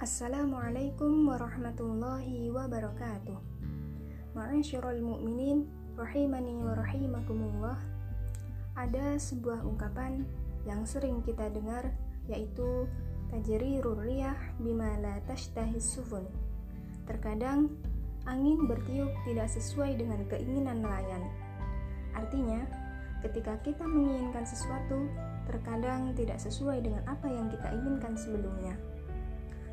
Assalamualaikum warahmatullahi wabarakatuh. Ma'asyiral mu'minin rahimani wa rahimakumullah. Ada sebuah ungkapan yang sering kita dengar yaitu tajrirur riyah bima la tashtahis sufun. Terkadang angin bertiup tidak sesuai dengan keinginan nelayan. Artinya, ketika kita menginginkan sesuatu, terkadang tidak sesuai dengan apa yang kita inginkan sebelumnya.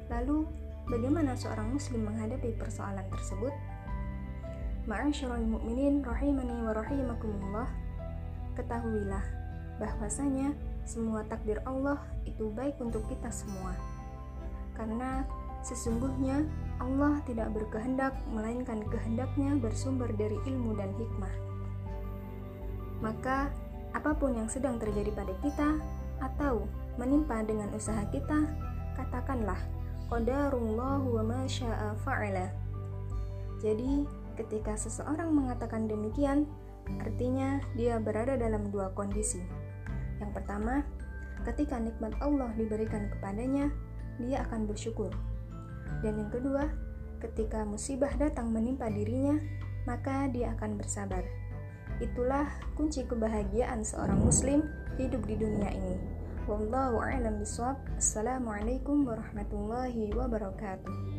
Lalu, bagaimana seorang muslim menghadapi persoalan tersebut? Ma'asyiral mu'minin rahimani wa rahimakumullah. Ketahuilah bahwasanya semua takdir Allah itu baik untuk kita semua. Karena sesungguhnya Allah tidak berkehendak melainkan kehendaknya bersumber dari ilmu dan hikmah. Maka apa pun yang sedang terjadi pada kita atau menimpa dengan usaha kita, katakanlah qadarullahu wa ma syaa fa'ala. Jadi, ketika seseorang mengatakan demikian, artinya dia berada dalam dua kondisi. Yang pertama, ketika nikmat Allah diberikan kepadanya, dia akan bersyukur. Dan yang kedua, ketika musibah datang menimpa dirinya, maka dia akan bersabar. Itulah kunci kebahagiaan seorang muslim hidup di dunia ini. Wallahu a'lam bishawab. Assalamualaikum warahmatullahi wabarakatuh.